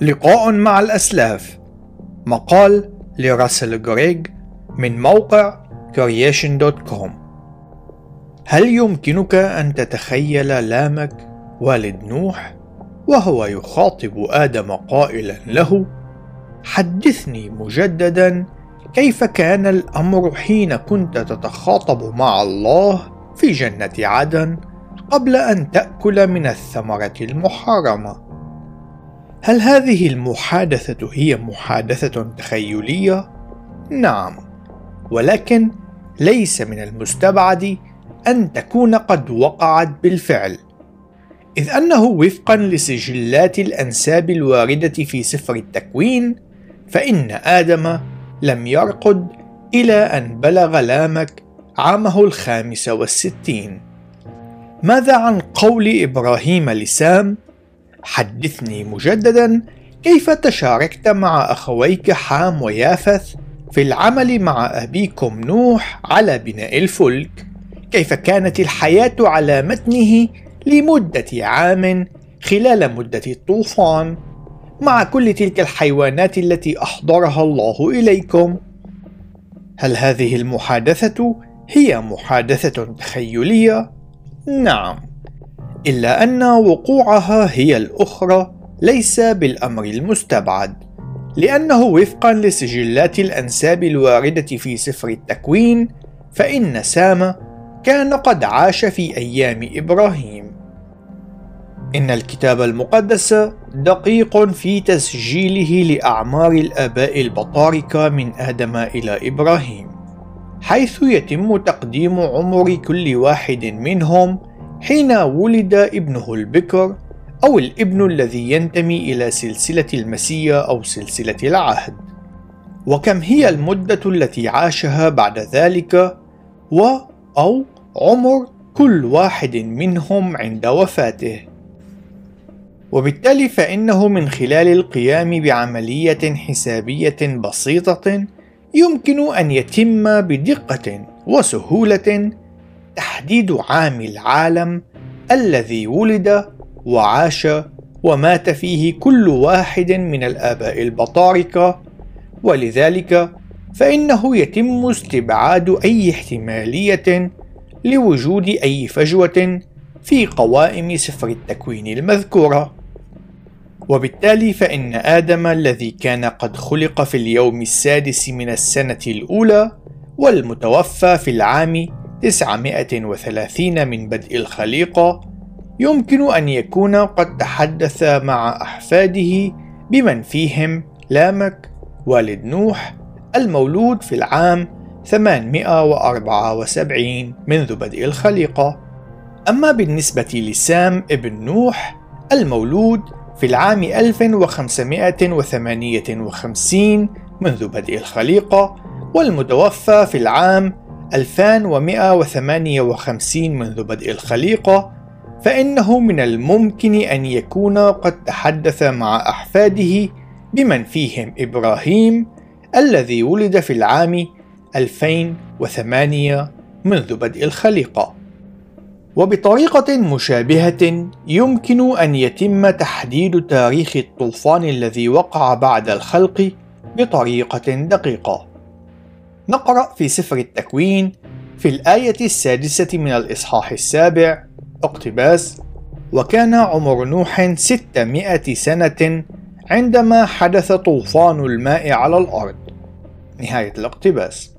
لقاء مع الأسلاف. مقال لراسل غريغ من موقع creation.com هل يمكنك أن تتخيل لامك والد نوح وهو يخاطب آدم قائلا له حدثني مجددا كيف كان الأمر حين كنت تتخاطب مع الله في جنة عدن قبل أن تأكل من الثمرة المحرمة؟ هل هذه المحادثة هي محادثة تخيلية؟ نعم ولكن ليس من المستبعد أن تكون قد وقعت بالفعل إذ أنه وفقا لسجلات الأنساب الواردة في سفر التكوين فإن آدم لم يرقد إلى أن بلغ لامك عامه الخامس والستين ماذا عن قول إبراهيم لسام حدثني مجددا كيف تشاركت مع أخويك حام ويافث في العمل مع أبيكم نوح على بناء الفلك؟ كيف كانت الحياة على متنه لمدة عام خلال مدة الطوفان؟ مع كل تلك الحيوانات التي أحضرها الله إليكم هل هذه المحادثة هي محادثة تخيلية؟ نعم. إلا أن وقوعها هي الأخرى ليس بالأمر المستبعد. لأنه وفقا لسجلات الأنساب الواردة في سفر التكوين فإن سام كان قد عاش في أيام إبراهيم. إن الكتاب المقدس دقيق في تسجيله لأعمار الآباء البطاركة من آدم إلى إبراهيم حيث يتم تقديم عمر كل واحد منهم حين ولد ابنه البكر أو الابن الذي ينتمي إلى سلسلة المسيا أو سلسلة العهد. وكم هي المدة التي عاشها بعد ذلك؟ و أو عمر كل واحد منهم عند وفاته. وبالتالي فإنه من خلال القيام بعملية حسابية بسيطة يمكن أن يتم بدقة وسهولة تحديد عام العالم الذي ولد وعاش ومات فيه كل واحد من الآباء البطاركة ولذلك فإنه يتم استبعاد أي احتمالية لوجود أي فجوة في قوائم سفر التكوين المذكورة. وبالتالي فإن آدم الذي كان قد خلق في اليوم السادس من السنة الأولى والمتوفى في العام 930 من بدء الخليقة يمكن أن يكون قد تحدث مع أحفاده بمن فيهم لامك والد نوح المولود في العام 874 منذ بدء الخليقة أما بالنسبة لسام ابن نوح المولود في العام 1558 منذ بدء الخليقة والمتوفى في العام 2158 منذ بدء الخليقة فإنه من الممكن أن يكون قد تحدث مع أحفاده بمن فيهم إبراهيم الذي ولد في العام 2008 منذ بدء الخليقة وبطريقة مشابهة يمكن أن يتم تحديد تاريخ الطوفان الذي وقع بعد الخلق بطريقة دقيقة. نقرأ في سفر التكوين في الآية السادسة من الإصحاح السابع اقتباس: وكان عمر نوح ستمائة سنة عندما حدث طوفان الماء على الأرض. نهاية الاقتباس.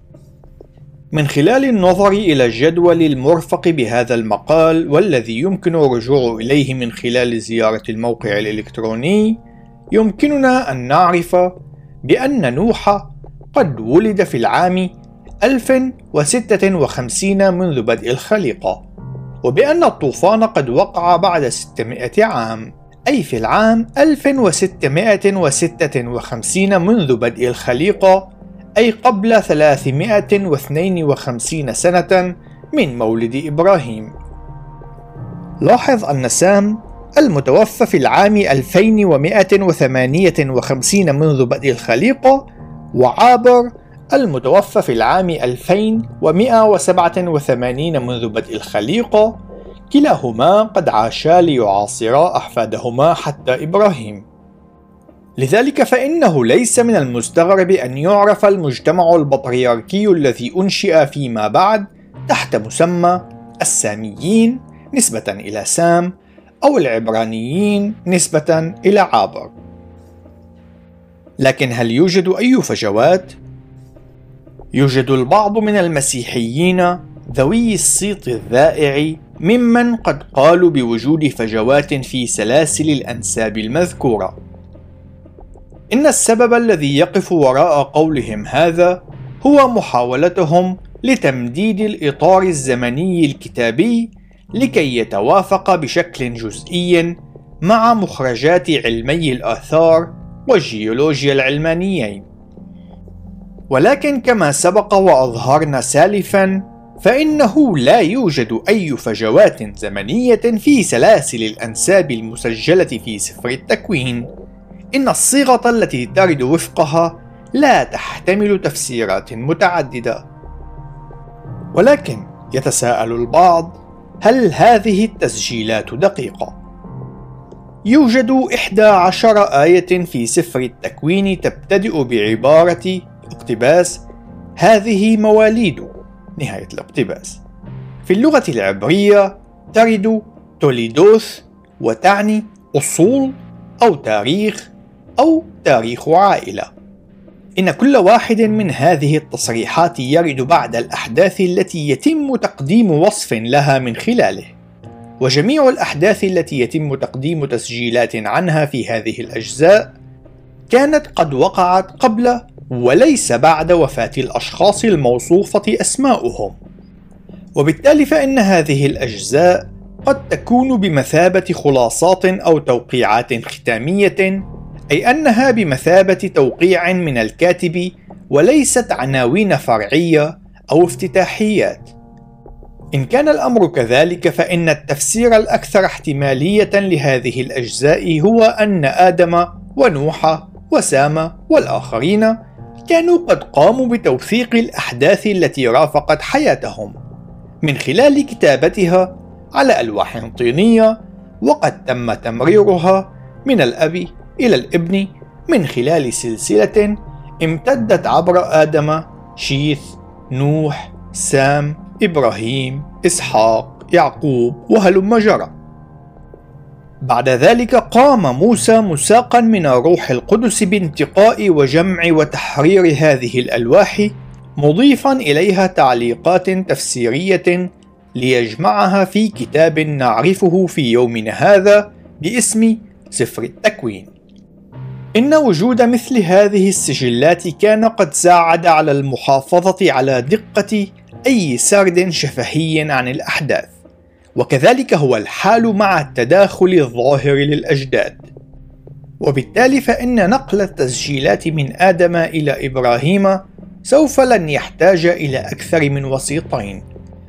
من خلال النظر إلى الجدول المرفق بهذا المقال والذي يمكن الرجوع إليه من خلال زيارة الموقع الإلكتروني، يمكننا أن نعرف بأن نوح قد ولد في العام 1056 منذ بدء الخليقة، وبأن الطوفان قد وقع بعد 600 عام، أي في العام 1656 منذ بدء الخليقة أي قبل 352 سنة من مولد إبراهيم. لاحظ أن سام المتوفى في العام 2158 منذ بدء الخليقة وعابر المتوفى في العام 2187 منذ بدء الخليقة كلاهما قد عاشا ليعاصرا أحفادهما حتى إبراهيم لذلك فإنه ليس من المستغرب أن يعرف المجتمع البطريركي الذي أنشئ فيما بعد تحت مسمى الساميين نسبة إلى سام أو العبرانيين نسبة إلى عابر. لكن هل يوجد أي فجوات؟ يوجد البعض من المسيحيين ذوي الصيت الذائع ممن قد قالوا بوجود فجوات في سلاسل الأنساب المذكورة. إن السبب الذي يقف وراء قولهم هذا هو محاولتهم لتمديد الإطار الزمني الكتابي لكي يتوافق بشكل جزئي مع مخرجات علمي الآثار والجيولوجيا العلمانيين. ولكن كما سبق وأظهرنا سالفا فإنه لا يوجد أي فجوات زمنية في سلاسل الأنساب المسجلة في سفر التكوين إن الصيغة التي ترد وفقها لا تحتمل تفسيرات متعددة ولكن يتساءل البعض هل هذه التسجيلات دقيقة؟ يوجد إحدى عشر آية في سفر التكوين تبتدئ بعبارة اقتباس هذه مواليد نهاية الاقتباس. في اللغة العبرية ترد توليدوث وتعني أصول أو تاريخ أو تاريخ عائلة. إن كل واحد من هذه التصريحات يرد بعد الأحداث التي يتم تقديم وصف لها من خلاله. وجميع الأحداث التي يتم تقديم تسجيلات عنها في هذه الأجزاء كانت قد وقعت قبل وليس بعد وفاة الأشخاص الموصوفة أسماؤهم وبالتالي فإن هذه الأجزاء قد تكون بمثابة خلاصات أو توقيعات ختامية أي أنها بمثابة توقيع من الكاتب وليست عناوين فرعية أو افتتاحيات. إن كان الأمر كذلك فإن التفسير الأكثر احتمالية لهذه الأجزاء هو أن آدم ونوح وسام والآخرين كانوا قد قاموا بتوثيق الأحداث التي رافقت حياتهم من خلال كتابتها على ألواح طينية وقد تم تمريرها من الأب إلى الابن من خلال سلسلة امتدت عبر آدم شيث نوح سام إبراهيم إسحاق يعقوب وهلم جرى؟ بعد ذلك قام موسى مساقا من الروح القدس بانتقاء وجمع وتحرير هذه الألواح مضيفا إليها تعليقات تفسيرية ليجمعها في كتاب نعرفه في يومنا هذا باسم سفر التكوين. إن وجود مثل هذه السجلات كان قد ساعد على المحافظة على دقة أي سرد شفهي عن الأحداث، وكذلك هو الحال مع التداخل الظاهر للأجداد. وبالتالي فإن نقل التسجيلات من آدم إلى إبراهيم سوف لن يحتاج إلى أكثر من وسيطين،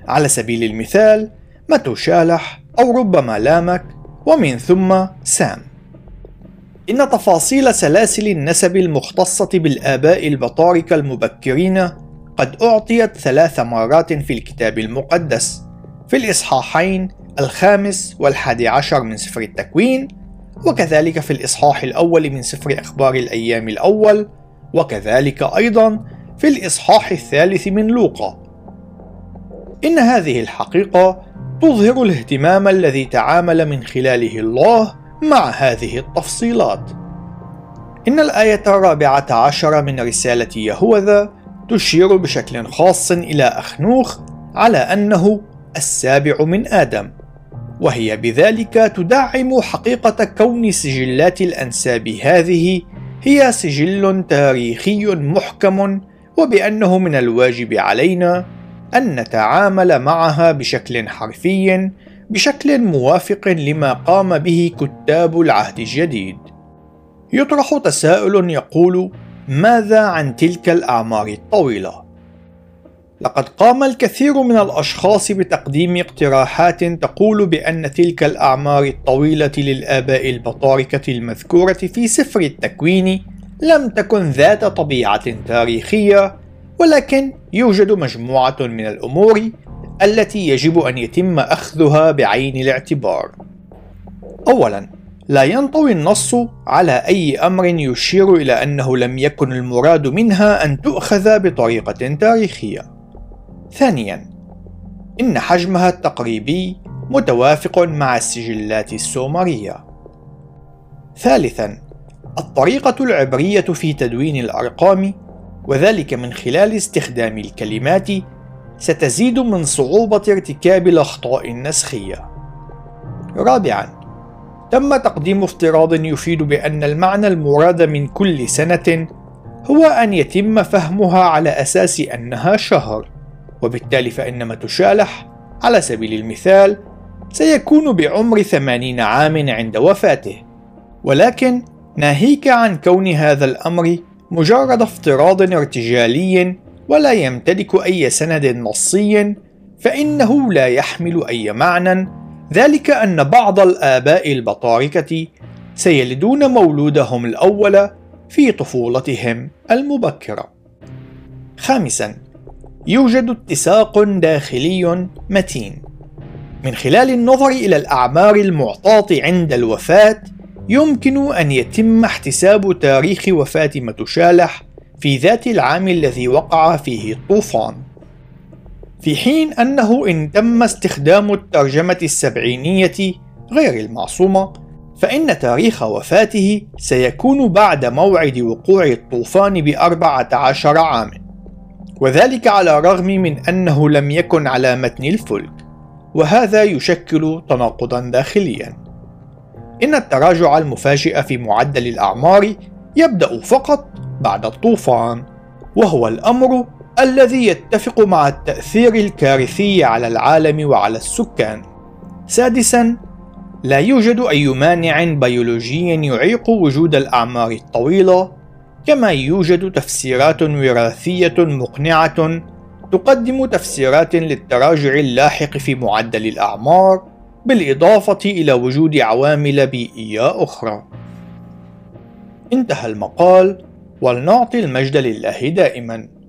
على سبيل المثال متوشالح أو ربما لامك ومن ثم سام. إن تفاصيل سلاسل النسب المختصة بالآباء البطاركة المبكرين قد أعطيت ثلاث مرات في الكتاب المقدس. في الإصحاحين الخامس والحادي عشر من سفر التكوين وكذلك في الإصحاح الأول من سفر أخبار الأيام الأول وكذلك أيضا في الإصحاح الثالث من لوقا. إن هذه الحقيقة تظهر الاهتمام الذي تعامل من خلاله الله مع هذه التفصيلات. إن الآية الرابعة عشر من رسالة يهوذا تشير بشكل خاص إلى أخنوخ على أنه السابع من آدم وهي بذلك تدعم حقيقة كون سجلات الأنساب هذه هي سجل تاريخي محكم وبأنه من الواجب علينا أن نتعامل معها بشكل حرفي بشكل موافق لما قام به كتاب العهد الجديد. يطرح تساؤل يقول ماذا عن تلك الأعمار الطويلة لقد قام الكثير من الأشخاص بتقديم اقتراحات تقول بأن تلك الأعمار الطويلة للآباء البطاركة المذكورة في سفر التكوين لم تكن ذات طبيعة تاريخية ولكن يوجد مجموعة من الأمور التي يجب أن يتم أخذها بعين الاعتبار. أولاً، لا ينطوي النص على أي أمر يشير إلى أنه لم يكن المراد منها أن تؤخذ بطريقة تاريخية. ثانياً، إن حجمها التقريبي متوافق مع السجلات السومرية. ثالثاً، الطريقة العبرية في تدوين الأرقام وذلك من خلال استخدام الكلمات ستزيد من صعوبة ارتكاب الأخطاء النسخية. رابعاً، تم تقديم افتراض يفيد بأن المعنى المراد من كل سنة هو أن يتم فهمها على أساس أنها شهر، وبالتالي فإن متشالح على سبيل المثال سيكون بعمر ثمانين عام عند وفاته، ولكن ناهيك عن كون هذا الأمر مجرد افتراض ارتجالي ولا يمتلك أي سند نصي فإنه لا يحمل أي معنى ذلك أن بعض الآباء البطاركة سيلدون مولودهم الأول في طفولتهم المبكرة. خامساً: يوجد اتساق داخلي متين. من خلال النظر إلى الأعمار المعطاة عند الوفاة، يمكن أن يتم احتساب تاريخ وفاة متشالح في ذات العام الذي وقع فيه الطوفان. في حين أنه إن تم استخدام الترجمة السبعينية غير المعصومة فإن تاريخ وفاته سيكون بعد موعد وقوع الطوفان بأربعة عشر عام وذلك على الرغم من أنه لم يكن على متن الفلك وهذا يشكل تناقضا داخليا. إن التراجع المفاجئ في معدل الأعمار يبدأ فقط بعد الطوفان وهو الأمر الذي يتفق مع التأثير الكارثي على العالم وعلى السكان. سادساً، لا يوجد أي مانع بيولوجي يعيق وجود الأعمار الطويلة، كما يوجد تفسيرات وراثية مقنعة تقدم تفسيرات للتراجع اللاحق في معدل الأعمار، بالإضافة إلى وجود عوامل بيئية أخرى. انتهى المقال، ولنعطي المجد لله دائماً.